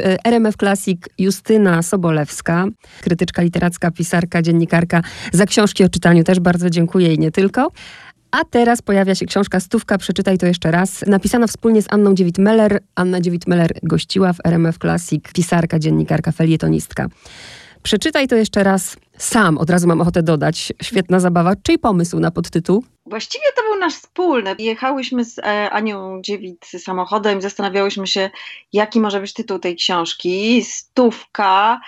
e, RMF Classic Justyna Sobolewska, krytyczka literacka, pisarka, dziennikarka. Za książki o czytaniu też bardzo dziękuję i nie tylko. A teraz pojawia się książka Stówka, przeczytaj to jeszcze raz. Napisana wspólnie z Anną Dziewit-Meller. Anna Dziewit-Meller gościła w RMF Classic, pisarka, dziennikarka, felietonistka. Przeczytaj to jeszcze raz sam, od razu mam ochotę dodać. Świetna zabawa. Czyj pomysł na podtytuł? Właściwie to był nasz wspólny. Jechałyśmy z e, Anią Dziewit samochodem zastanawiałyśmy się, jaki może być tytuł tej książki. Stówka,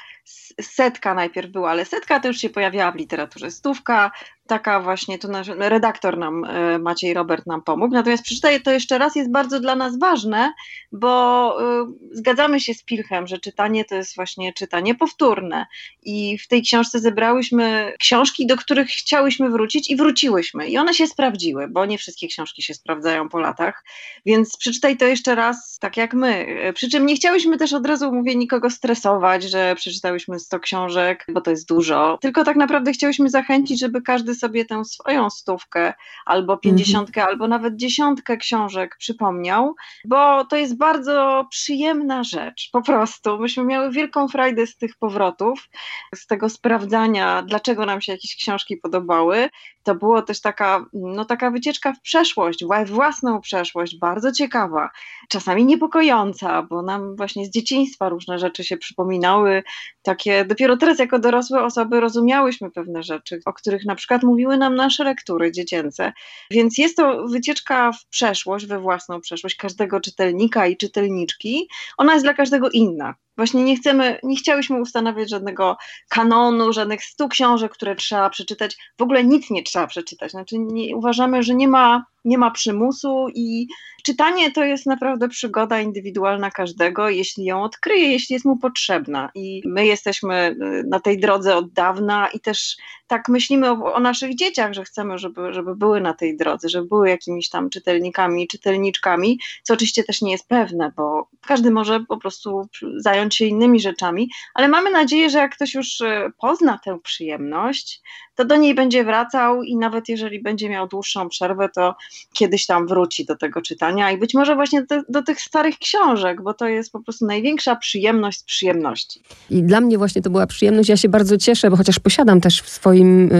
setka najpierw była, ale setka to już się pojawiała w literaturze. Stówka, taka właśnie, tu nasz redaktor nam, e, Maciej Robert nam pomógł. Natomiast przeczytaj to jeszcze raz, jest bardzo dla nas ważne, bo y, zgadzamy się z Pilchem, że czytanie to jest właśnie czytanie powtórne. I w tej książce zebrałyśmy książki, do których chciałyśmy wrócić i wróciłyśmy. I one się sprawdziły, bo nie wszystkie książki się sprawdzają po latach. Więc przeczytaj to jeszcze raz, tak jak my. Przy czym nie chciałyśmy też od razu, mówię, nikogo stresować, że przeczytałyśmy 100 książek, bo to jest dużo. Tylko tak naprawdę chciałyśmy zachęcić, żeby każdy sobie tę swoją stówkę, albo pięćdziesiątkę, mhm. albo nawet dziesiątkę książek przypomniał, bo to jest bardzo przyjemna rzecz, po prostu. Myśmy miały wielką frajdę z tych powrotów, z tego sprawdzania, dlaczego nam się jakieś książki podobały. To było też taka, no, taka wycieczka w przeszłość, w własną przeszłość, bardzo ciekawa, czasami niepokojąca, bo nam właśnie z dzieciństwa różne rzeczy się przypominały, takie dopiero teraz jako dorosłe osoby rozumiałyśmy pewne rzeczy, o których na przykład mówiły nam nasze lektury dziecięce. Więc jest to wycieczka w przeszłość, we własną przeszłość każdego czytelnika i czytelniczki. Ona jest dla każdego inna. Właśnie nie chcemy, nie chciałyśmy ustanawiać żadnego kanonu, żadnych stu książek, które trzeba przeczytać. W ogóle nic nie trzeba przeczytać. Znaczy nie, uważamy, że nie ma, nie ma przymusu i czytanie to jest naprawdę przygoda indywidualna każdego, jeśli ją odkryje, jeśli jest mu potrzebna. I my jesteśmy y, na tej drodze od dawna i też tak myślimy o, o naszych dzieciach, że chcemy, żeby, żeby były na tej drodze, żeby były jakimiś tam czytelnikami, czytelniczkami, co oczywiście też nie jest pewne, bo każdy może po prostu zająć się innymi rzeczami, ale mamy nadzieję, że jak ktoś już y, pozna tę przyjemność, to do niej będzie wracał i nawet jeżeli będzie miał dłuższą przerwę, to kiedyś tam wróci do tego czytania i być może właśnie do, do tych starych książek, bo to jest po prostu największa przyjemność z przyjemności. I dla mnie właśnie to była przyjemność. Ja się bardzo cieszę, bo chociaż posiadam też w swoim,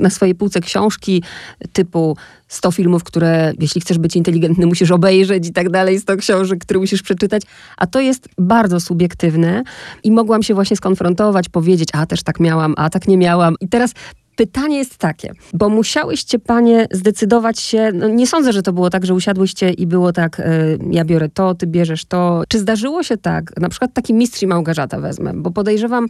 na swojej półce książki typu 100 filmów, które jeśli chcesz być inteligentny, musisz obejrzeć i tak dalej, 100 książek, które musisz przeczytać, a to jest bardzo subiektywne i mogłam się właśnie skonfrontować, powiedzieć, a też tak miałam, a tak nie miałam. I teraz Pytanie jest takie, bo musiałyście panie zdecydować się, no nie sądzę, że to było tak, że usiadłyście i było tak, y, ja biorę to, ty bierzesz to. Czy zdarzyło się tak, na przykład taki mistrz i wezmę, bo podejrzewam,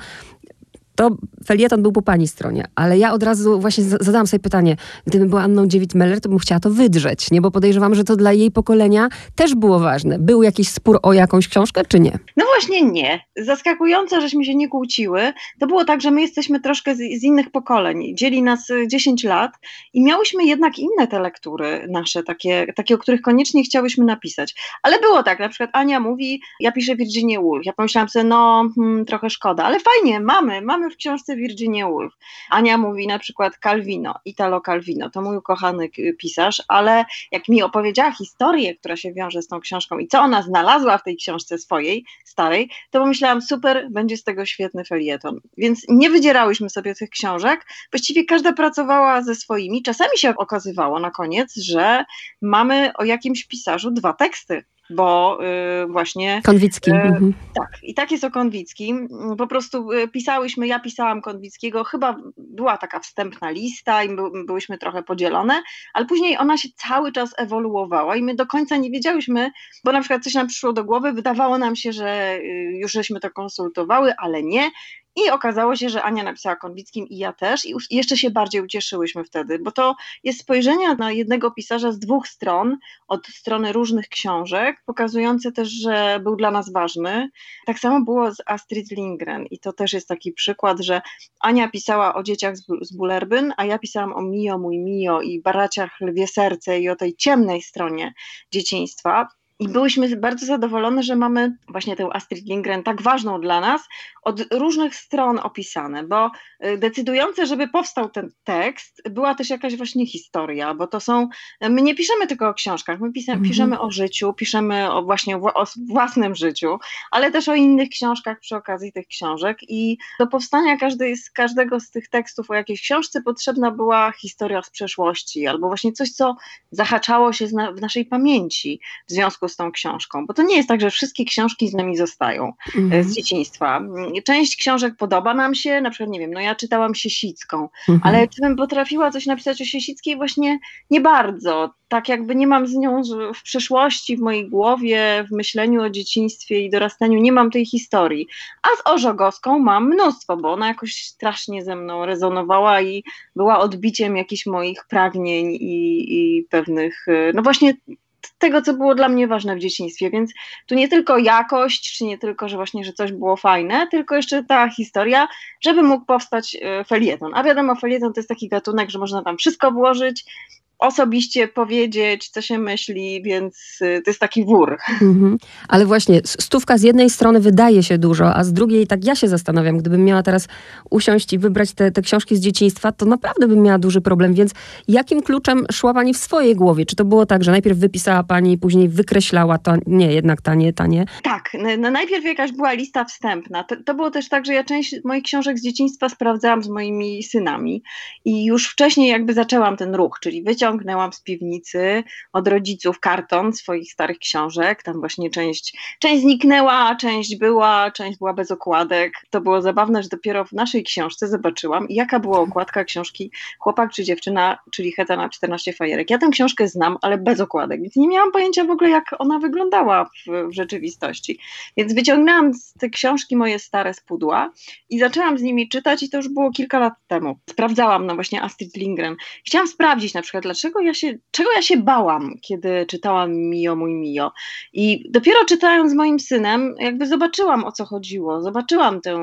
to felieton był po pani stronie, ale ja od razu właśnie zadałam sobie pytanie, gdybym była Anną Dziewit-Meller, to bym chciała to wydrzeć, nie? Bo podejrzewam, że to dla jej pokolenia też było ważne. Był jakiś spór o jakąś książkę, czy nie? No właśnie nie. Zaskakujące, żeśmy się nie kłóciły. To było tak, że my jesteśmy troszkę z, z innych pokoleń. Dzieli nas 10 lat i miałyśmy jednak inne te lektury nasze, takie, takie, o których koniecznie chciałyśmy napisać. Ale było tak, na przykład Ania mówi, ja piszę Virginia Woolf. Ja pomyślałam sobie, no hmm, trochę szkoda, ale fajnie, mamy, mamy w książce Virginia Woolf. Ania mówi na przykład Calvino, Italo Calvino, to mój ukochany pisarz, ale jak mi opowiedziała historię, która się wiąże z tą książką i co ona znalazła w tej książce swojej, starej, to pomyślałam, super, będzie z tego świetny felieton. Więc nie wydzierałyśmy sobie tych książek, właściwie każda pracowała ze swoimi. Czasami się okazywało na koniec, że mamy o jakimś pisarzu dwa teksty bo y, właśnie... Konwicki. Y, mhm. Tak, i tak jest o Konwickim. Po prostu y, pisałyśmy, ja pisałam Konwickiego, chyba była taka wstępna lista i by, byłyśmy trochę podzielone, ale później ona się cały czas ewoluowała i my do końca nie wiedziałyśmy, bo na przykład coś nam przyszło do głowy, wydawało nam się, że już żeśmy to konsultowały, ale nie. I okazało się, że Ania napisała Konwickim i ja też, i jeszcze się bardziej ucieszyłyśmy wtedy, bo to jest spojrzenie na jednego pisarza z dwóch stron, od strony różnych książek, pokazujące też, że był dla nas ważny. Tak samo było z Astrid Lindgren, i to też jest taki przykład, że Ania pisała o dzieciach z Bullerbyn, a ja pisałam o Mio, mój Mio i baraciach Lwie Serce i o tej ciemnej stronie dzieciństwa I byłyśmy bardzo zadowolone, że mamy właśnie tę Astrid Lindgren tak ważną dla nas, od różnych stron opisane, bo y, decydujące, żeby powstał ten tekst, była też jakaś właśnie historia, bo to są, my nie piszemy tylko o książkach, my piszemy, mhm. piszemy o życiu, piszemy o właśnie o własnym życiu, ale też o innych książkach przy okazji tych książek i do powstania każdej, z każdego z tych tekstów o jakiejś książce potrzebna była historia z przeszłości, albo właśnie coś, co zahaczało się w naszej pamięci w związku z tą książką, bo to nie jest tak, że wszystkie książki z nami zostają mhm. z dzieciństwa część książek podoba nam się, na przykład, nie wiem, no ja czytałam Siesicką, mhm. ale czy bym potrafiła coś napisać o Siesickiej? Właśnie nie bardzo. Tak jakby nie mam z nią w przeszłości, w mojej głowie, w myśleniu o dzieciństwie i dorastaniu, nie mam tej historii. A z Orzogowską mam mnóstwo, bo ona jakoś strasznie ze mną rezonowała i była odbiciem jakichś moich pragnień i, i pewnych, no właśnie tego, co było dla mnie ważne w dzieciństwie, więc tu nie tylko jakość, czy nie tylko, że właśnie, że coś było fajne, tylko jeszcze ta historia, żeby mógł powstać e, felieton. A wiadomo, felieton to jest taki gatunek, że można tam wszystko włożyć osobiście powiedzieć, co się myśli, więc y, to jest taki wór. Mhm. Ale właśnie stówka z jednej strony wydaje się dużo, a z drugiej tak ja się zastanawiam, gdybym miała teraz usiąść i wybrać te, te książki z dzieciństwa, to naprawdę bym miała duży problem, więc jakim kluczem szła pani w swojej głowie? Czy to było tak, że najpierw wypisała pani, później wykreślała to, nie, jednak ta nie, ta nie? Tak, no najpierw jakaś była lista wstępna. To, to było też tak, że ja część moich książek z dzieciństwa sprawdzałam z moimi synami i już wcześniej jakby zaczęłam ten ruch, czyli wyciąg wyciągnęłam z piwnicy od rodziców karton swoich starych książek. Tam właśnie część, część zniknęła, część była, część była bez okładek. To było zabawne, że dopiero w naszej książce zobaczyłam, jaka była okładka książki Chłopak czy dziewczyna, czyli Heta na 14 fajerek. Ja tę książkę znam, ale bez okładek, więc nie miałam pojęcia w ogóle, jak ona wyglądała w, w rzeczywistości. Więc wyciągnęłam z te książki moje stare z pudła i zaczęłam z nimi czytać i to już było kilka lat temu. Sprawdzałam no właśnie Astrid Lindgren. Chciałam sprawdzić na przykład, dlaczego ja się, czego ja się bałam, kiedy czytałam Mio, mój Mio. I dopiero czytając z moim synem, jakby zobaczyłam o co chodziło. Zobaczyłam ten,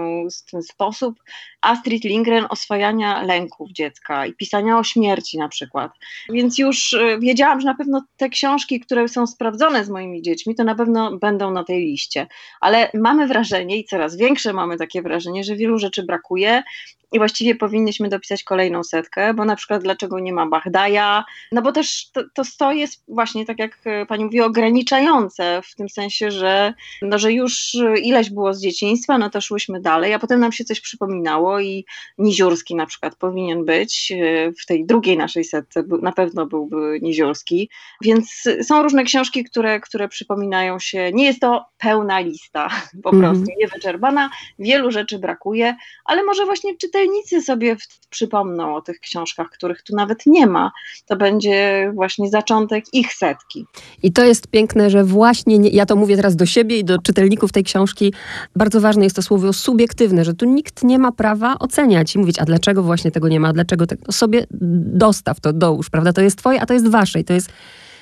ten sposób Astrid Lindgren oswajania lęków dziecka i pisania o śmierci na przykład. Więc już y, wiedziałam, że na pewno te książki, które są sprawdzone z moimi dziećmi, to na pewno będą na tej liście. Ale mamy wrażenie i coraz większe mamy takie wrażenie, że wielu rzeczy brakuje i właściwie powinniśmy dopisać kolejną setkę, bo na przykład dlaczego nie ma Bahdaja, no bo też to, to sto jest właśnie, tak jak e, pani mówi, ograniczające w tym sensie, że, no, że już ileś było z dzieciństwa, no to szłyśmy dalej, a potem nam się coś przypominało i Niziurski na przykład powinien być e, w tej drugiej naszej setce, na pewno byłby Niziurski, więc są różne książki, które, które przypominają się, nie jest to pełna lista, po mm. prostu niewyczerpana, wielu rzeczy brakuje, ale może właśnie czytać czytelnicy sobie przypomną o tych książkach, których tu nawet nie ma. To będzie właśnie zaczątek ich setki. I to jest piękne, że właśnie, nie, ja to mówię teraz do siebie i do czytelników tej książki, bardzo ważne jest to słowo subiektywne, że tu nikt nie ma prawa oceniać i mówić, a dlaczego właśnie tego nie ma, a dlaczego tego, sobie dostaw to, dołóż, prawda? To jest twoje, a to jest wasze i to jest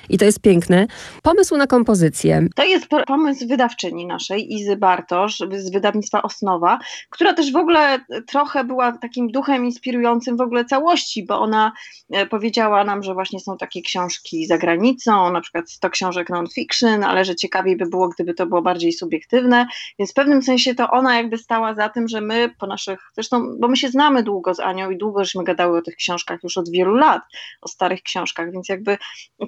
i to jest piękne. Pomysł na kompozycję. To jest pomysł wydawczyni naszej, Izy Bartosz z wydawnictwa Osnowa, która też w ogóle trochę była takim duchem inspirującym w ogóle całości, bo ona e, powiedziała nam, że właśnie są takie książki za granicą, na przykład 100 książek non-fiction, ale że ciekawiej by było, gdyby to było bardziej subiektywne, więc w pewnym sensie to ona jakby stała za tym, że my po naszych, zresztą, bo my się znamy długo z Anią i długo żeśmy gadały o tych książkach już od wielu lat, o starych książkach, więc jakby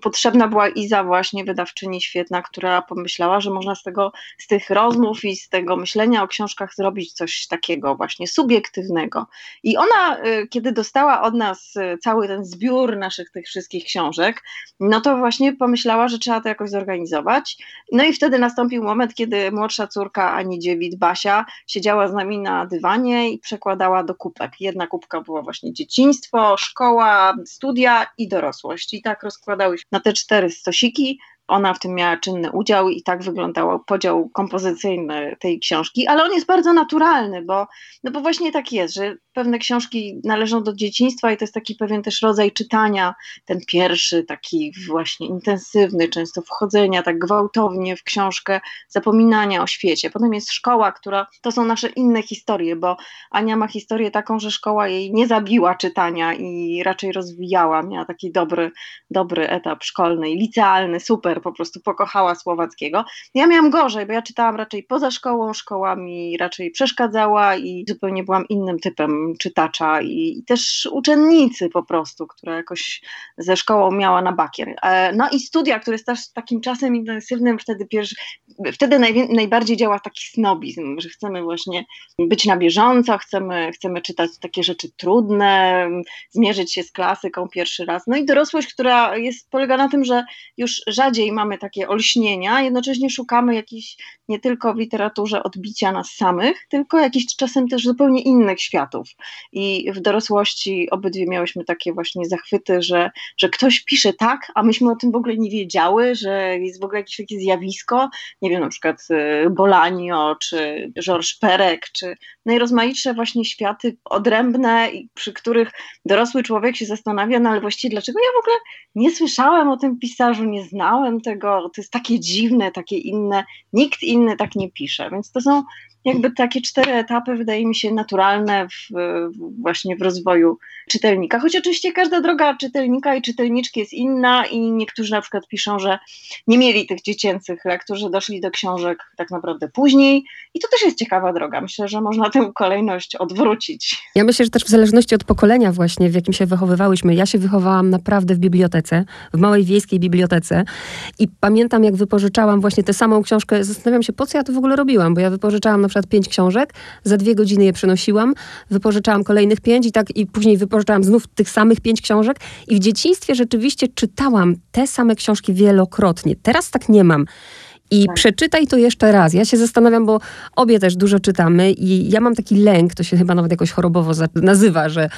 potrzebna była Iza właśnie wydawczyni świetna, która pomyślała, że można z tego, z tych rozmów i z tego myślenia o książkach zrobić coś takiego właśnie subiektywnego. I ona, y, kiedy dostała od nas y, cały ten zbiór naszych tych wszystkich książek, no to właśnie pomyślała, że trzeba to jakoś zorganizować. No i wtedy nastąpił moment, kiedy młodsza córka Ani Dziewit, Basia, siedziała z nami na dywanie i przekładała do kubek. Jedna kubka była właśnie dzieciństwo, szkoła, studia i dorosłość. I tak rozkładały się na te cztery cztery stosiki ona w tym miała czynny udział i tak wyglądał podział kompozycyjny tej książki, ale on jest bardzo naturalny, bo, no bo właśnie tak jest, że pewne książki należą do dzieciństwa i to jest taki pewien też rodzaj czytania, ten pierwszy, taki właśnie intensywny, często wchodzenia tak gwałtownie w książkę, zapominania o świecie. Potem jest szkoła, która, to są nasze inne historie, bo Ania ma historię taką, że szkoła jej nie zabiła czytania i raczej rozwijała, miała taki dobry, dobry etap szkolny licealny, super po prostu pokochała Słowackiego. Ja miałam gorzej, bo ja czytałam raczej poza szkołą, szkoła mi raczej przeszkadzała i zupełnie byłam innym typem czytacza i, i też uczennicy po prostu, która jakoś ze szkołą miała na bakier. E, no i studia, które jest też takim czasem intensywnym, wtedy, pierwszy, wtedy naj, najbardziej działa taki snobizm, że chcemy właśnie być na bieżąco, chcemy, chcemy czytać takie rzeczy trudne, zmierzyć się z klasyką pierwszy raz. No i dorosłość, która jest, polega na tym, że już rzadziej mamy takie olśnienia, jednocześnie szukamy jakichś nie tylko w literaturze odbicia nas samych, tylko jakichś czasem też zupełnie innych światów. I w dorosłości obydwie miałyśmy takie właśnie zachwyty, że, że ktoś pisze tak, a myśmy o tym w ogóle nie wiedziały, że jest w ogóle jakieś takie zjawisko, nie wiem, na przykład y, Bolanio, czy Georges Perek, czy najrozmaitsze właśnie światy odrębne, przy których dorosły człowiek się zastanawia, no ale właściwie dlaczego ja w ogóle nie słyszałem o tym pisarzu, nie znałem tego, to jest takie dziwne, takie inne, nikt inny tak nie pisze, więc to są jakby takie cztery etapy wydaje mi się naturalne w, właśnie w rozwoju czytelnika. Choć oczywiście każda droga czytelnika i czytelniczki jest inna i niektórzy na przykład piszą, że nie mieli tych dziecięcych lektur, że doszli do książek tak naprawdę później i to też jest ciekawa droga. Myślę, że można tę kolejność odwrócić. Ja myślę, że też w zależności od pokolenia właśnie, w jakim się wychowywałyśmy. Ja się wychowałam naprawdę w bibliotece, w małej wiejskiej bibliotece i pamiętam jak wypożyczałam właśnie tę samą książkę, zastanawiam się po co ja to w ogóle robiłam, bo ja wypożyczałam na przykład pięć książek, za dwie godziny je przenosiłam, wypożyczałam kolejnych pięć i tak i później wypożyczałam znów tych samych pięć książek i w dzieciństwie rzeczywiście czytałam te same książki wielokrotnie. Teraz tak nie mam. I tak. przeczytaj to jeszcze raz. Ja się zastanawiam, bo obie też dużo czytamy i ja mam taki lęk, to się chyba nawet jakoś chorobowo nazywa, że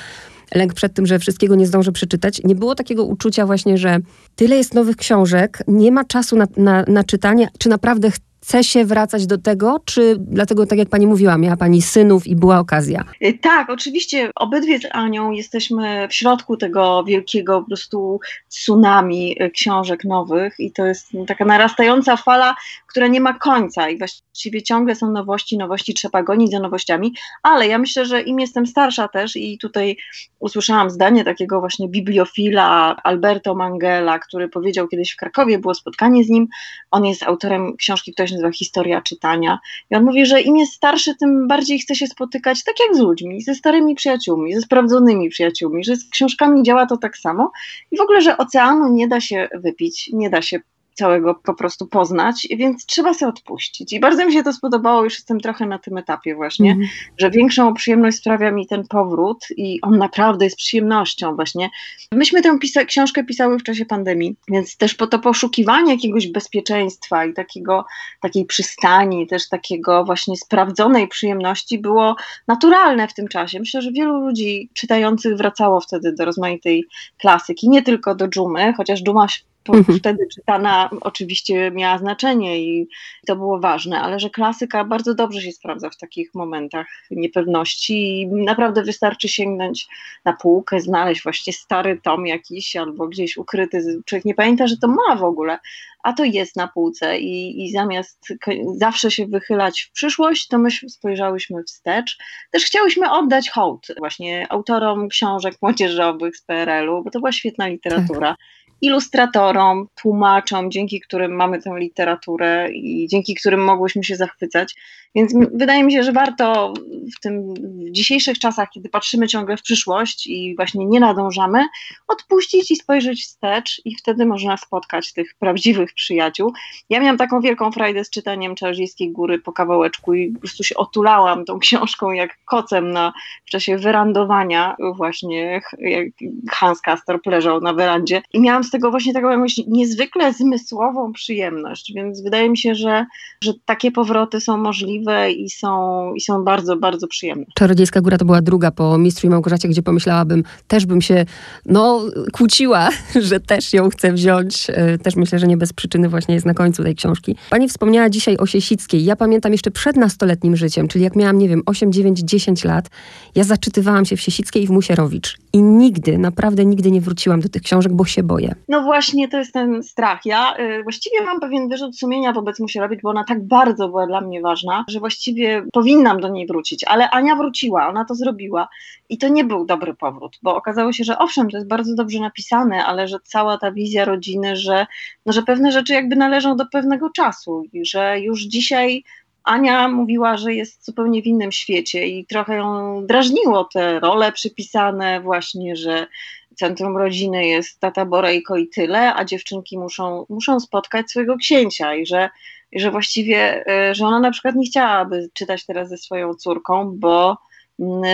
lęk przed tym, że wszystkiego nie zdążę przeczytać. Nie było takiego uczucia właśnie, że tyle jest nowych książek, nie ma czasu na, na, na czytanie, czy naprawdę chcę chce się wracać do tego, czy dlatego, tak jak pani mówiła, miała pani synów i była okazja? Y, tak, oczywiście obydwie z Anią jesteśmy w środku tego wielkiego po prostu tsunami y, książek nowych i to jest taka narastająca fala, która nie ma końca i właściwie ciągle są nowości, nowości, trzeba gonić za nowościami, ale ja myślę, że im jestem starsza też i tutaj usłyszałam zdanie takiego właśnie bibliofila Alberto Mangela, który powiedział kiedyś w Krakowie, było spotkanie z nim, on jest autorem książki, która się nazywa Historia czytania. I on mówi, że im jest starszy, tym bardziej chce się spotykać tak jak z ludźmi, ze starymi przyjaciółmi, ze sprawdzonymi przyjaciółmi, że z książkami działa to tak samo i w ogóle, że oceanu nie da się wypić, nie da się całego po prostu poznać, więc trzeba sobie odpuścić. I bardzo mi się to spodobało, już jestem trochę na tym etapie właśnie, mm. że większą przyjemność sprawia mi ten powrót i on naprawdę jest przyjemnością właśnie. Myśmy tę pisa książkę pisały w czasie pandemii, więc też po to poszukiwanie jakiegoś bezpieczeństwa i takiego, takiej przystani, też takiego właśnie sprawdzonej przyjemności było naturalne w tym czasie. Myślę, że wielu ludzi czytających wracało wtedy do rozmaitej klasyki, nie tylko do dżumy, chociaż dżuma Mhm. Wtedy czytana oczywiście miała znaczenie i to było ważne, ale że klasyka bardzo dobrze się sprawdza w takich momentach niepewności i naprawdę wystarczy sięgnąć na półkę, znaleźć właśnie stary tom jakiś albo gdzieś ukryty, człowiek nie pamięta, że to ma w ogóle, a to jest na półce i, i zamiast zawsze się wychylać w przyszłość, to my spojrzałyśmy wstecz. Też chciałyśmy oddać hołd właśnie autorom książek młodzieżowych z PRL-u, bo to była świetna literatura. Tak ilustratorom, tłumaczom, dzięki którym mamy tę literaturę i dzięki którym mogłyśmy się zachwycać. Więc wydaje mi się, że warto w tym w dzisiejszych czasach, kiedy patrzymy ciągle w przyszłość i właśnie nie nadążamy, odpuścić i spojrzeć wstecz i wtedy można spotkać tych prawdziwych przyjaciół. Ja miałam taką wielką frajdę z czytaniem Czarzyjskiej Góry po kawałeczku i po prostu się otulałam tą książką jak kocem na, w czasie wyrandowania właśnie, jak Hans Castor leżał na werandzie i miałam tego właśnie taką jakąś niezwykle zmysłową przyjemność, więc wydaje mi się, że, że takie powroty są możliwe i są, i są bardzo, bardzo przyjemne. Czarodziejska Góra to była druga po Mistrzu i Małgorzacie, gdzie pomyślałabym, też bym się no, kłóciła, że też ją chcę wziąć. E, też myślę, że nie bez przyczyny właśnie jest na końcu tej książki. Pani wspomniała dzisiaj o Siesickiej. Ja pamiętam jeszcze przed nastoletnim życiem, czyli jak miałam, nie wiem, 8, 9, 10 lat, ja zaczytywałam się w Siesickiej i w Musierowicz. I nigdy, naprawdę nigdy nie wróciłam do tych książek, bo się boję. No właśnie, to jest ten strach. Ja y, właściwie mam pewien wyrzut sumienia wobec robić, bo ona tak bardzo była dla mnie ważna, że właściwie powinnam do niej wrócić. Ale Ania wróciła, ona to zrobiła. I to nie był dobry powrót, bo okazało się, że owszem, to jest bardzo dobrze napisane, ale że cała ta wizja rodziny, że, no, że pewne rzeczy jakby należą do pewnego czasu i że już dzisiaj Ania mówiła, że jest zupełnie w innym świecie i trochę ją drażniło te role przypisane, właśnie, że centrum rodziny jest tata Borejko i tyle, a dziewczynki muszą, muszą spotkać swojego księcia i że, że właściwie, e, że ona na przykład nie chciałaby czytać teraz ze swoją córką, bo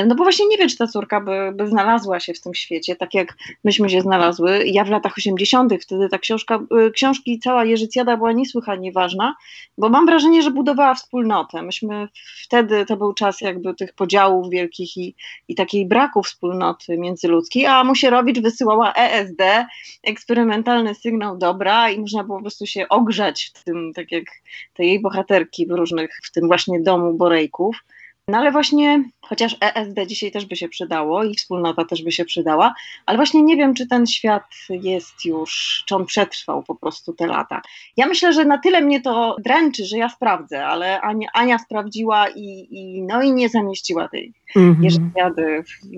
no bo właśnie nie wiem, czy ta córka by, by, znalazła się w tym świecie, tak jak myśmy się znalazły. Ja w latach 80., wtedy ta książka, y, książki, cała Jerzycjada była niesłychanie ważna, bo mam wrażenie, że budowała wspólnotę. Myśmy wtedy, to był czas jakby tych podziałów wielkich i, i takiej braku wspólnoty międzyludzkiej, a Musierowicz wysyłała ESD, eksperymentalny sygnał dobra i można było po prostu się ogrzać w tym, tak jak te jej bohaterki w różnych, w tym właśnie domu Borejków. No ale właśnie, chociaż ESD dzisiaj też by się przydało i wspólnota też by się przydała, ale właśnie nie wiem, czy ten świat jest już, czy on przetrwał po prostu te lata. Ja myślę, że na tyle mnie to dręczy, że ja sprawdzę, ale Ania, Ania sprawdziła i, i, no i nie zamieściła tej mhm.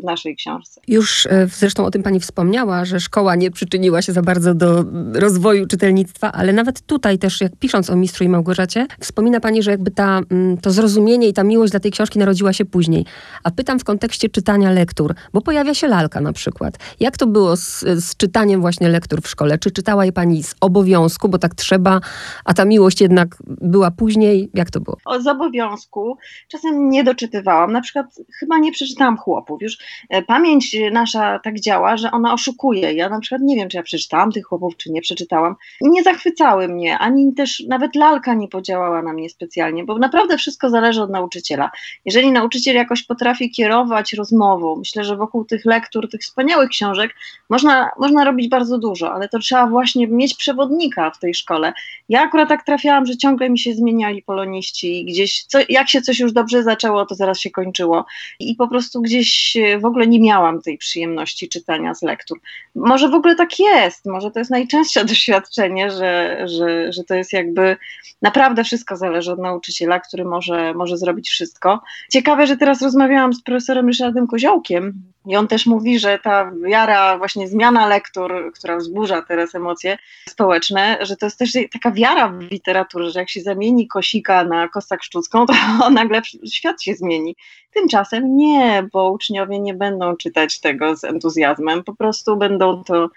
w naszej książce. Już e, zresztą o tym pani wspomniała, że szkoła nie przyczyniła się za bardzo do rozwoju czytelnictwa, ale nawet tutaj też, jak pisząc o Mistrzu i Małgorzacie, wspomina pani, że jakby ta, mm, to zrozumienie i ta miłość dla tej książki narodziła się później. A pytam w kontekście czytania lektur, bo pojawia się lalka na przykład. Jak to było z, z czytaniem właśnie lektur w szkole? Czy czytała je pani z obowiązku, bo tak trzeba, a ta miłość jednak była później? Jak to było? O, z obowiązku. Czasem nie doczytywałam. Na przykład chyba nie przeczytałam chłopów. Już e, pamięć nasza tak działa, że ona oszukuje. Ja na przykład nie wiem, czy ja przeczytałam tych chłopów, czy nie przeczytałam. Nie zachwycały mnie, ani też nawet lalka nie podziałała na mnie specjalnie, bo naprawdę wszystko zależy od nauczyciela. Jeżeli nauczyciel jakoś potrafi kierować rozmową, myślę, że wokół tych lektur, tych wspaniałych książek można, można robić bardzo dużo, ale to trzeba właśnie mieć przewodnika w tej szkole. Ja akurat tak trafiałam, że ciągle mi się zmieniali poloniści i gdzieś, co, jak się coś już dobrze zaczęło, to zaraz się kończyło i po prostu gdzieś e, w ogóle nie miałam tej przyjemności czytania z lektur. Może w ogóle tak jest, może to jest najczęstsze doświadczenie, że, że, że to jest jakby naprawdę wszystko zależy od nauczyciela, który może, może zrobić wszystko. Ciekawe, że teraz rozmawiałam z profesorem Ryszardem Koziołkiem i on też mówi, że ta wiara, właśnie zmiana lektur, która wzburza teraz emocje społeczne, że to jest też taka wiara w literaturze, że jak się zamieni Kosika na Kostak Szczucką, to nagle świat się zmieni. Tymczasem nie, bo uczniowie nie będą czytać tego z entuzjazmem, po prostu będą to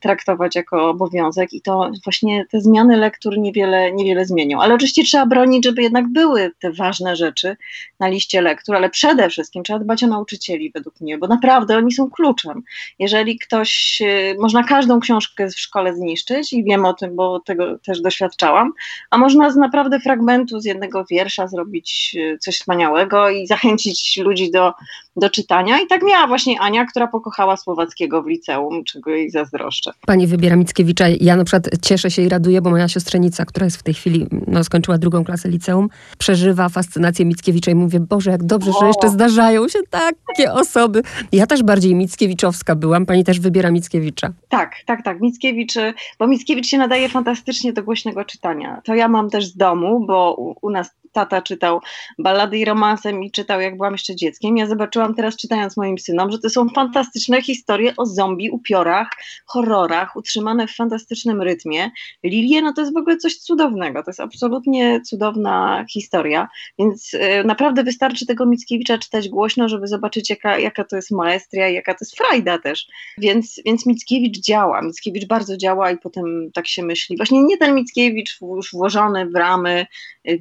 traktować jako obowiązek i to właśnie te zmiany lektur niewiele, niewiele zmienią. Ale oczywiście trzeba bronić, żeby jednak były te ważne rzeczy na liście lektur, ale przede wszystkim trzeba dbać o nauczycieli według mnie, bo naprawdę oni są kluczem. Jeżeli ktoś, y, można każdą książkę w szkole zniszczyć i wiem o tym, bo tego też doświadczałam, a można z naprawdę fragmentu, z jednego wiersza zrobić y, coś wspaniałego i zachęcić ludzi do, do czytania. I tak miała właśnie Ania, która pokochała Słowackiego w liceum, czego jej zazdroszczę. Pani wybiera Mickiewicza. Ja na przykład cieszę się i raduję, bo moja siostrzenica, która jest w tej chwili, no, skończyła drugą klasę liceum, przeżywa fascynację Mickiewicza i mówię, Boże, jak dobrze, że jeszcze zdarzają się takie osoby. Ja też bardziej Mickiewiczowska byłam. Pani też wybiera Mickiewicza. Tak, tak, tak. Mickiewicz, bo Mickiewicz się nadaje fantastycznie do głośnego czytania. To ja mam też z domu, bo u, u nas tata czytał ballady i romanse i czytał, jak byłam jeszcze dzieckiem. Ja zobaczyłam teraz, czytając moim synom, że to są fantastyczne historie o zombie, upiorach, horrorach, utrzymane w fantastycznym rytmie. Lilie, no to jest w ogóle coś cudownego. To jest absolutnie cudowna historia, więc y, naprawdę wystarczy tego Mickiewicza czytać głośno, żeby zobaczyć, jaka, jaka to jest maestria jaka to jest frajda też. Więc, więc Mickiewicz działa. Mickiewicz bardzo działa i potem tak się myśli. Właśnie nie ten Mickiewicz już włożony w ramy y,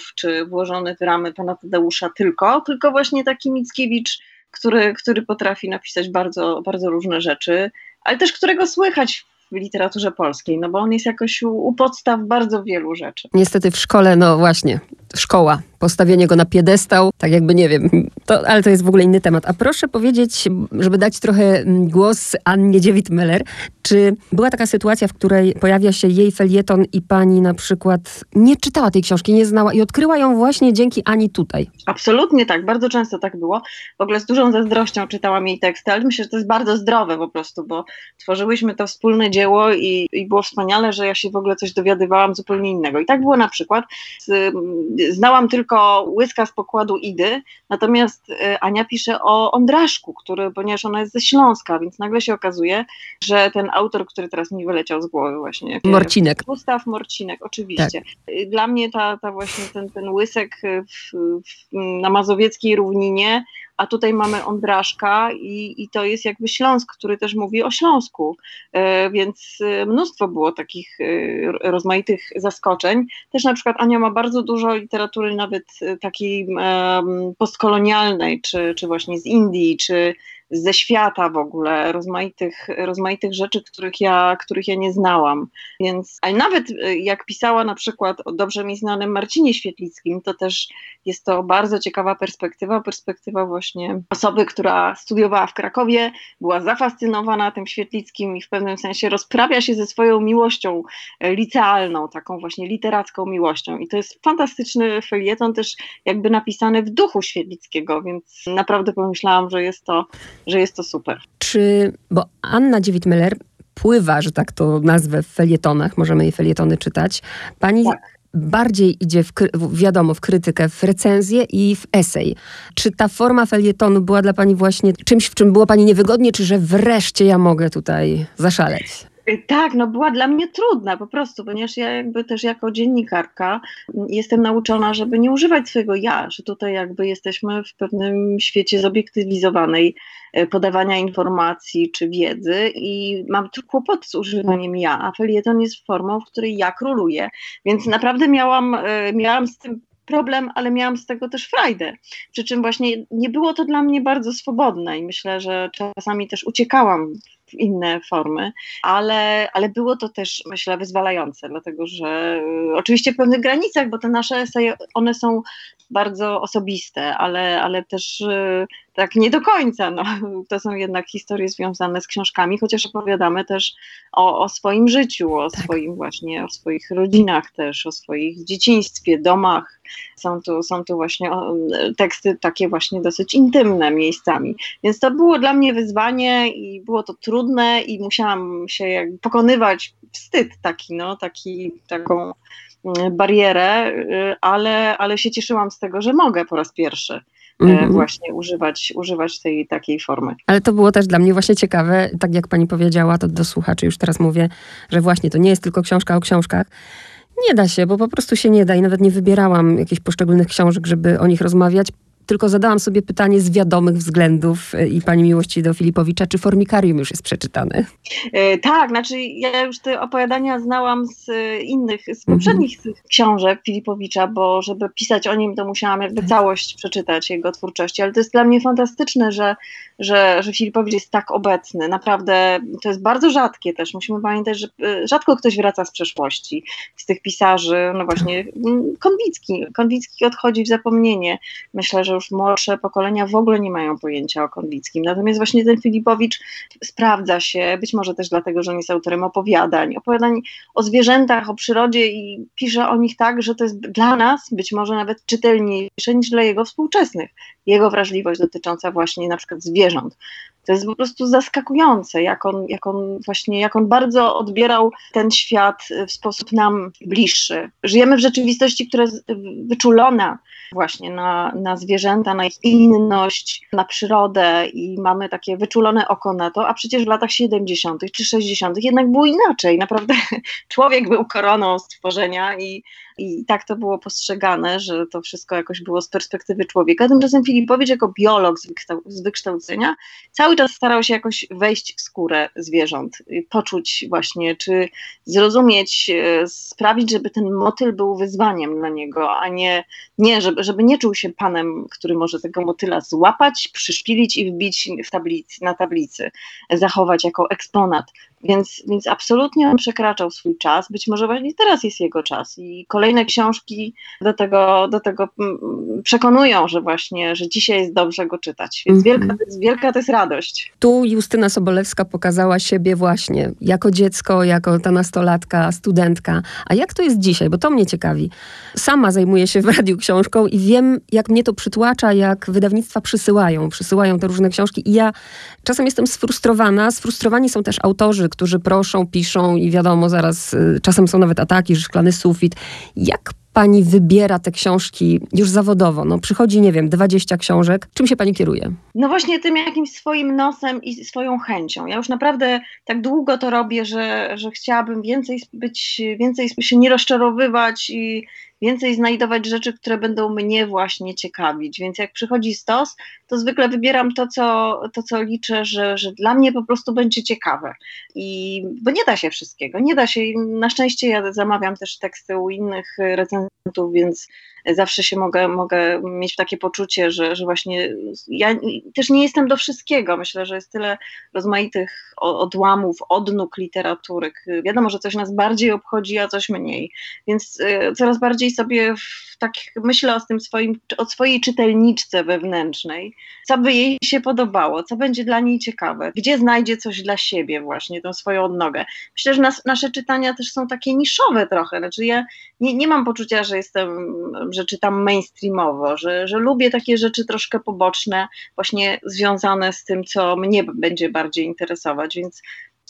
dziadów, czy włożony w ramy pana Tadeusza tylko, tylko właśnie taki Mickiewicz, który, który potrafi napisać bardzo, bardzo różne rzeczy, ale też którego słychać w literaturze polskiej, no bo on jest jakoś u, u podstaw bardzo wielu rzeczy. Niestety w szkole, no właśnie, szkoła postawienie go na piedestał, tak jakby nie wiem, to, ale to jest w ogóle inny temat. A proszę powiedzieć, żeby dać trochę mm, głos Annie Dziewit-Meller, czy była taka sytuacja, w której pojawia się jej felieton i pani na przykład nie czytała tej książki, nie znała i odkryła ją właśnie dzięki Ani tutaj? Absolutnie tak, bardzo często tak było. W ogóle z dużą zazdrością czytałam jej teksty, ale myślę, że to jest bardzo zdrowe po prostu, bo tworzyłyśmy to wspólne dzieło i, i było wspaniale, że ja się w ogóle coś dowiadywałam zupełnie innego. I tak było na przykład, z, znałam tylko łyska z pokładu Idy, natomiast y, Ania pisze o Ondraszku, który, ponieważ ona jest ze Śląska, więc nagle się okazuje, że ten autor, który teraz mi wyleciał z głowy właśnie. Morcinek. Gustaw Morcinek, oczywiście. Tak. Dla mnie ta, ta właśnie ten, ten łysek w, w, na mazowieckiej równinie a tutaj mamy Ondraszka i, i to jest jakby Śląsk, który też mówi o Śląsku, e, więc e, mnóstwo było takich e, rozmaitych zaskoczeń. Też na przykład Ania ma bardzo dużo literatury nawet takiej postkolonialnej, czy, czy właśnie z Indii, czy ze świata w ogóle, rozmaitych, rozmaitych rzeczy, których ja, których ja nie znałam. Więc, ale nawet y, jak pisała na przykład o dobrze mi znanym Marcinie Świetlickim, to też jest to bardzo ciekawa perspektywa, perspektywa właśnie osoby, która studiowała w Krakowie, była zafascynowana tym Świetlickim i w pewnym sensie rozprawia się ze swoją miłością e, licealną, taką właśnie literacką miłością. I to jest fantastyczny felieton, też jakby napisany w duchu Świetlickiego, więc naprawdę pomyślałam, że jest to że jest to super. Czy, bo Anna Dziewit-Meller pływa, że tak to nazwę w felietonach, możemy jej felietony czytać. Pani tak. bardziej idzie, w, wiadomo, w krytykę, w recenzję i w esej. Czy ta forma felietonu była dla pani właśnie czymś, w czym było pani niewygodnie, czy że wreszcie ja mogę tutaj zaszaleć? Y, tak, no była dla mnie trudna po prostu, ponieważ ja jakby też jako dziennikarka mm, jestem nauczona, żeby nie używać swojego ja, że tutaj jakby jesteśmy w pewnym świecie zobiektywizowanej y, podawania informacji czy wiedzy i mam kłopot z używaniem ja, a felieton jest formą, w której ja króluję, więc naprawdę miałam, y, miałam z tym problem, ale miałam z tego też frajdę. Przy czym właśnie nie było to dla mnie bardzo swobodne i myślę, że czasami też uciekałam w inne formy, ale, ale było to też, myślę, wyzwalające, dlatego że y, oczywiście w pewnych granicach, bo te nasze eseje, one są bardzo osobiste, ale, ale też y, tak nie do końca. No. To są jednak historie związane z książkami, chociaż opowiadamy też o, o swoim życiu, o tak. swoim właśnie, o swoich rodzinach też, o swoich dzieciństwie, domach. Są tu, są tu właśnie teksty takie właśnie dosyć intymne miejscami. Więc to było dla mnie wyzwanie i było to trudne i musiałam się jakby pokonywać wstyd taki, no, taki, taką mm, barierę, y, ale, ale się cieszyłam z tego, że mogę po raz pierwszy mm-hmm. właśnie używać, używać tej takiej formy. Ale to było też dla mnie właśnie ciekawe, tak jak pani powiedziała, to do słuchaczy już teraz mówię, że właśnie to nie jest tylko książka o książkach. Nie da się, bo po prostu się nie da i nawet nie wybierałam jakichś poszczególnych książek, żeby o nich rozmawiać tylko zadałam sobie pytanie z wiadomych względów e, i pani miłości do Filipowicza, czy Formikarium już jest przeczytane? E, tak, znaczy ja już te opowiadania znałam z e, innych, z poprzednich mhm. książek Filipowicza, bo żeby pisać o nim, to musiałam jakby tak. całość przeczytać jego twórczości, ale to jest dla mnie fantastyczne, że, że, że Filipowicz jest tak obecny. Naprawdę to jest bardzo rzadkie też. Musimy pamiętać, że rzadko ktoś wraca z przeszłości, z tych pisarzy, no właśnie Konwicki. Konwicki odchodzi w zapomnienie. Myślę, że już młodsze pokolenia w ogóle nie mają pojęcia o Konwickim. Natomiast właśnie ten Filipowicz sprawdza się, być może też dlatego, że on jest autorem opowiadań, opowiadań o zwierzętach, o przyrodzie i pisze o nich tak, że to jest dla nas być może nawet czytelniejsze niż dla jego współczesnych. Jego wrażliwość dotycząca właśnie na przykład zwierząt. desejando. To jest po prostu zaskakujące, jak on, jak on właśnie, jak on bardzo odbierał ten świat w sposób nam bliższy. Żyjemy w rzeczywistości, która jest wyczulona właśnie na, na zwierzęta, na ich inność, na przyrodę i mamy takie wyczulone oko na to, a przecież w latach 70. czy 60. jednak było inaczej. Naprawdę człowiek był koroną stworzenia i, i tak to było postrzegane, że to wszystko jakoś było z perspektywy człowieka. Tymczasem Filipowicz jako biolog z wykształcenia cały czas starał się jakoś wejść w skórę zwierząt, poczuć właśnie, czy zrozumieć, e, sprawić, żeby ten motyl był wyzwaniem dla niego, a nie, nie żeby, żeby nie czuł się panem, który może tego motyla złapać, przyszpilić i wbić w tablicy, na tablicy, zachować jako eksponat, Więc, więc absolutnie on przekraczał swój czas. Być może właśnie teraz jest jego czas i kolejne książki do tego, do tego mm, przekonują, że właśnie, że dzisiaj jest dobrze go czytać. Więc mm -hmm. wielka, wielka to jest radość. Tu Justyna Sobolewska pokazała siebie właśnie jako dziecko, jako ta nastolatka, studentka. A jak to jest dzisiaj? Bo to mnie ciekawi. Sama zajmuję się w radiu książką i wiem, jak mnie to przytłacza, jak wydawnictwa przysyłają, przysyłają te różne książki i ja czasem jestem sfrustrowana. Sfrustrowani są też autorzy, którzy proszą, piszą i wiadomo, zaraz y, czasem są nawet ataki, że szklany sufit. Jak pani wybiera te książki już zawodowo? No przychodzi, nie wiem, 20 książek. Czym się pani kieruje? No właśnie tym jakimś swoim nosem i swoją chęcią. Ja już naprawdę tak długo to robię, że, że chciałabym więcej być, więcej się nie rozczarowywać i więcej znajdować rzeczy, które będą mnie właśnie ciekawić. Więc jak przychodzi stos, to zwykle wybieram to, co, to, co liczę, że, że dla mnie po prostu będzie ciekawe. I, bo nie da się wszystkiego, nie da się. Na szczęście ja zamawiam też teksty u innych recenzentów, więc zawsze się mogę, mogę mieć takie poczucie, że, że właśnie ja też nie jestem do wszystkiego. Myślę, że jest tyle rozmaitych odłamów, odnóg literatury. Wiadomo, że coś nas bardziej obchodzi, a coś mniej. Więc y, coraz bardziej sobie tak myślę o tym swoim, o swojej czytelniczce wewnętrznej, co by jej się podobało, co będzie dla niej ciekawe, gdzie znajdzie coś dla siebie właśnie, tą swoją odnogę. Myślę, że nas, nasze czytania też są takie niszowe trochę, znaczy ja nie, nie mam poczucia, że jestem, że czytam mainstreamowo, że, że lubię takie rzeczy troszkę poboczne, właśnie związane z tym, co mnie będzie bardziej interesować, więc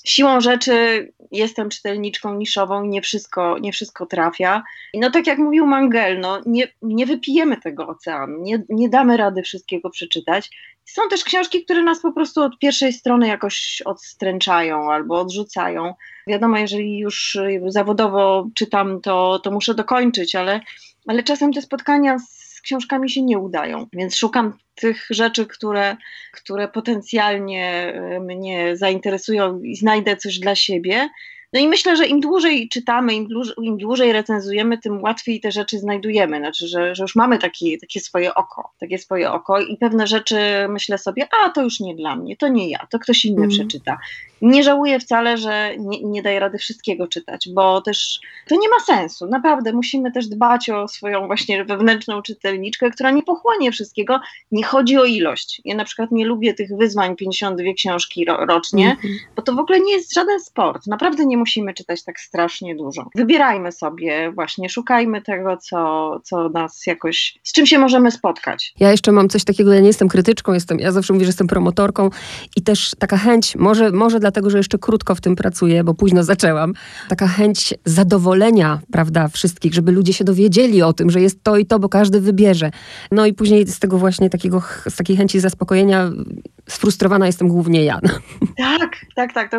siłą rzeczy jestem czytelniczką niszową i nie wszystko, nie wszystko trafia. No tak jak mówił Mangel, no nie, nie wypijemy tego oceanu, nie, nie damy rady wszystkiego przeczytać. Są też książki, które nas po prostu od pierwszej strony jakoś odstręczają albo odrzucają. Wiadomo, jeżeli już zawodowo czytam, to, to muszę dokończyć, ale, ale czasem te spotkania z książkami się nie udają, więc szukam tych rzeczy, które, które potencjalnie y, mnie zainteresują i znajdę coś dla siebie. No i myślę, że im dłużej czytamy, im dłużej, im dłużej recenzujemy, tym łatwiej te rzeczy znajdujemy. Znaczy, że, że już mamy taki, takie swoje oko, takie swoje oko i pewne rzeczy myślę sobie, a to już nie dla mnie, to nie ja, to ktoś inny mm. przeczyta. Nie żałuję wcale, że nie, nie daję rady wszystkiego czytać, bo też to nie ma sensu. Naprawdę musimy też dbać o swoją właśnie wewnętrzną czytelniczkę, która nie pochłonie wszystkiego. Nie chodzi o ilość. Ja na przykład nie lubię tych wyzwań 52 książki ro, rocznie, mm -hmm. bo to w ogóle nie jest żaden sport. Naprawdę nie musimy czytać tak strasznie dużo. Wybierajmy sobie właśnie, szukajmy tego, co, co nas jakoś, z czym się możemy spotkać. Ja jeszcze mam coś takiego, ja nie jestem krytyczką, jestem, ja zawsze mówię, że jestem promotorką i też taka chęć, może, może dlatego, że jeszcze krótko w tym pracuję, bo późno zaczęłam, taka chęć zadowolenia, prawda, wszystkich, żeby ludzie się dowiedzieli o tym, że jest to i to, bo każdy wybierze. No i później z tego właśnie takiego, z takiej chęci zaspokojenia sfrustrowana jestem głównie ja. Tak, tak, tak. To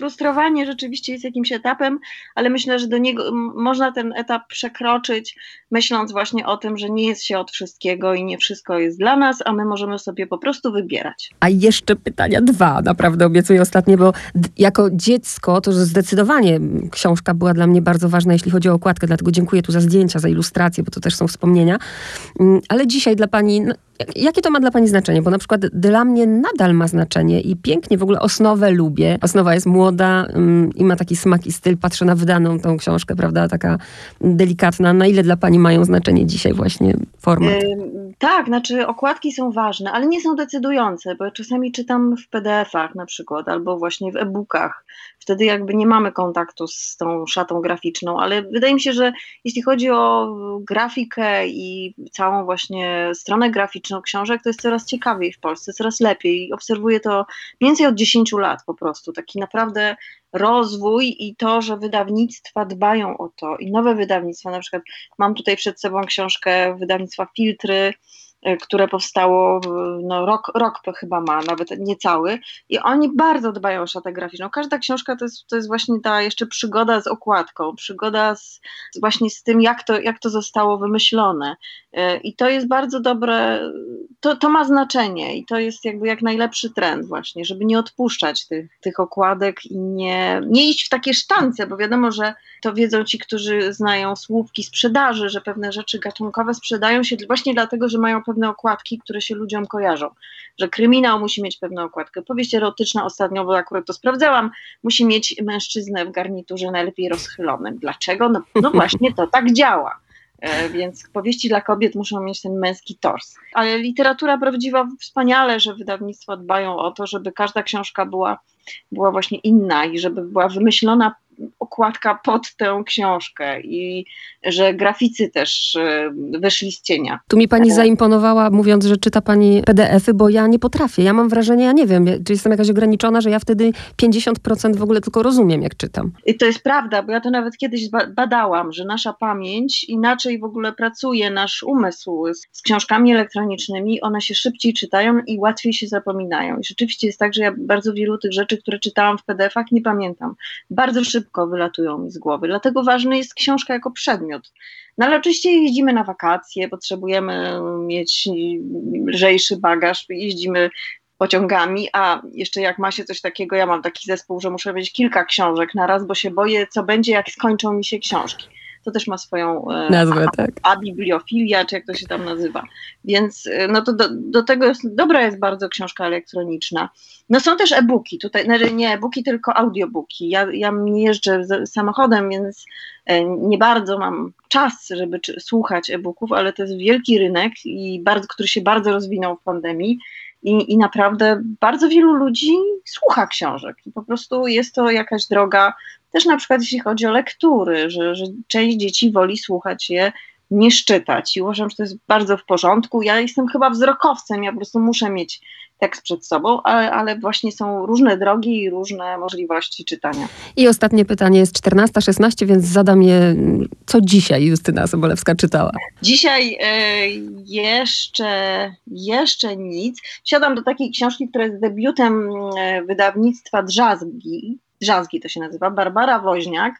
sfrustrowanie rzeczywiście jest jakimś etapem, ale myślę, że do niego można ten etap przekroczyć, myśląc właśnie o tym, że nie jest się od wszystkiego i nie wszystko jest dla nas, a my możemy sobie po prostu wybierać. A jeszcze pytania dwa, naprawdę obiecuję ostatnie, bo jako dziecko to zdecydowanie książka była dla mnie bardzo ważna, jeśli chodzi o okładkę, dlatego dziękuję tu za zdjęcia, za ilustracje, bo to też są wspomnienia. Mm, ale dzisiaj dla pani Jakie to ma dla Pani znaczenie? Bo na przykład dla mnie nadal ma znaczenie i pięknie w ogóle Osnowę lubię. Osnowa jest młoda um, i ma taki smak i styl. Patrzę na wydaną tą książkę, prawda, taka delikatna. Na ile dla Pani mają znaczenie dzisiaj właśnie format? Yy, tak, znaczy okładki są ważne, ale nie są decydujące, bo czasami czytam w PDF-ach na przykład albo właśnie w e-bookach. Wtedy jakby nie mamy kontaktu z tą szatą graficzną, ale wydaje mi się, że jeśli chodzi o grafikę i całą właśnie stronę graficzną, książek, to jest coraz ciekawiej w Polsce, coraz lepiej. Obserwuję to więcej od 10 lat po prostu. Taki naprawdę rozwój i to, że wydawnictwa dbają o to. I nowe wydawnictwa, na przykład mam tutaj przed sobą książkę wydawnictwa Filtry, które powstało, no rok, rok to chyba ma, nawet niecały i oni bardzo dbają o szatę graficzną. Każda książka to jest, to jest właśnie ta jeszcze przygoda z okładką, przygoda z, właśnie z tym, jak to, jak to zostało wymyślone y, i to jest bardzo dobre to, to ma znaczenie i to jest jakby jak najlepszy trend właśnie, żeby nie odpuszczać tych, tych okładek i nie, nie iść w takie sztance, bo wiadomo, że to wiedzą ci, którzy znają słupki sprzedaży, że pewne rzeczy gatunkowe sprzedają się właśnie dlatego, że mają pewne okładki, które się ludziom kojarzą, że kryminał musi mieć pewną okładkę, powieść erotyczna ostatnio, bo akurat to sprawdzałam, musi mieć mężczyznę w garniturze najlepiej rozchylonym. Dlaczego? No, no właśnie to tak działa. E, więc powieści dla kobiet muszą mieć ten męski tors. Ale literatura prawdziwa wspaniale, że wydawnictwa dbają o to, żeby każda książka była, była właśnie inna i żeby była wymyślona okładka pod tę książkę i że graficy też e, wyszli z cienia. Tu mi pani zaimponowała, mówiąc, że czyta pani PDF-y, bo ja nie potrafię. Ja mam wrażenie, ja nie wiem, czy jestem jakaś ograniczona, że ja wtedy 50% w ogóle tylko rozumiem, jak czytam. I to jest prawda, bo ja to nawet kiedyś badałam, że nasza pamięć inaczej w ogóle pracuje, nasz umysł z, z książkami elektronicznymi, one się szybciej czytają i łatwiej się zapominają. I rzeczywiście jest tak, że ja bardzo wielu tych rzeczy, które czytałam w PDF-ach, nie pamiętam. Bardzo szybko wylatują mi z głowy. Dlatego ważna jest książka jako przedmiot. No ale oczywiście jeździmy na wakacje, potrzebujemy mieć lżejszy bagaż, jeździmy pociągami, a jeszcze jak ma się coś takiego, ja mam taki zespół, że muszę mieć kilka książek na raz, bo się boję, co będzie, jak skończą mi się książki to też ma swoją e, nazwę, a, tak. A bibliofilia, czy jak to się tam nazywa. Więc e, no to do, do tego jest, dobra jest bardzo książka elektroniczna. No są też e-booki, tutaj znaczy nie e-booki, tylko audiobooki. Ja, ja nie jeżdżę samochodem, więc e, nie bardzo mam czas, żeby słuchać e-booków, ale to jest wielki rynek, i bardzo, który się bardzo rozwinął w pandemii. I, I naprawdę bardzo wielu ludzi słucha książek. Po prostu jest to jakaś droga też na przykład jeśli chodzi o lektury, że, że część dzieci woli słuchać je niż czytać i uważam, że to jest bardzo w porządku. Ja jestem chyba wzrokowcem, ja po prostu muszę mieć tekst przed sobą, ale, ale właśnie są różne drogi i różne możliwości czytania. I ostatnie pytanie jest 14.16, więc zadam je, co dzisiaj Justyna Sobolewska czytała? Dzisiaj e, jeszcze, jeszcze nic. Siadam do takiej książki, która jest debiutem e, wydawnictwa Drzazgi, Drzazgi to się nazywa, Barbara Woźniak.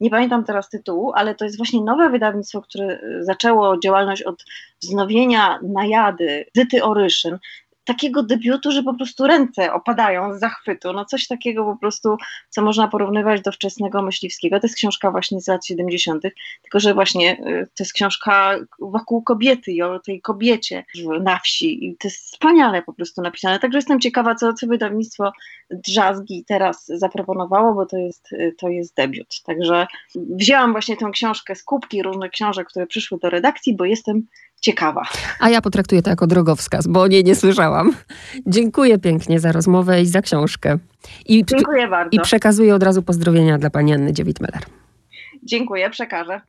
Nie pamiętam teraz tytułu, ale to jest właśnie nowe wydawnictwo, które zaczęło działalność od wznowienia najady Zyty Oryszyn takiego debiutu, że po prostu ręce opadają z zachwytu. No coś takiego po prostu, co można porównywać do wczesnego myśliwskiego. To jest książka właśnie z lat 70., tylko że właśnie y, to jest książka wokół kobiety i o tej kobiecie na wsi. I to jest wspaniale po prostu napisane. Także jestem ciekawa, co, co wydawnictwo Drzazgi teraz zaproponowało, bo to jest, y, to jest debiut. Także wzięłam właśnie tę książkę z kubki różnych książek, które przyszły do redakcji, bo jestem ciekawa. A ja potraktuję to jako drogowskaz, bo o niej nie słyszałam. Dziękuję pięknie za rozmowę i za książkę. I, Dziękuję bardzo. I przekazuję od razu pozdrowienia dla pani Anny Dziewit-Meller. Dziękuję, przekażę.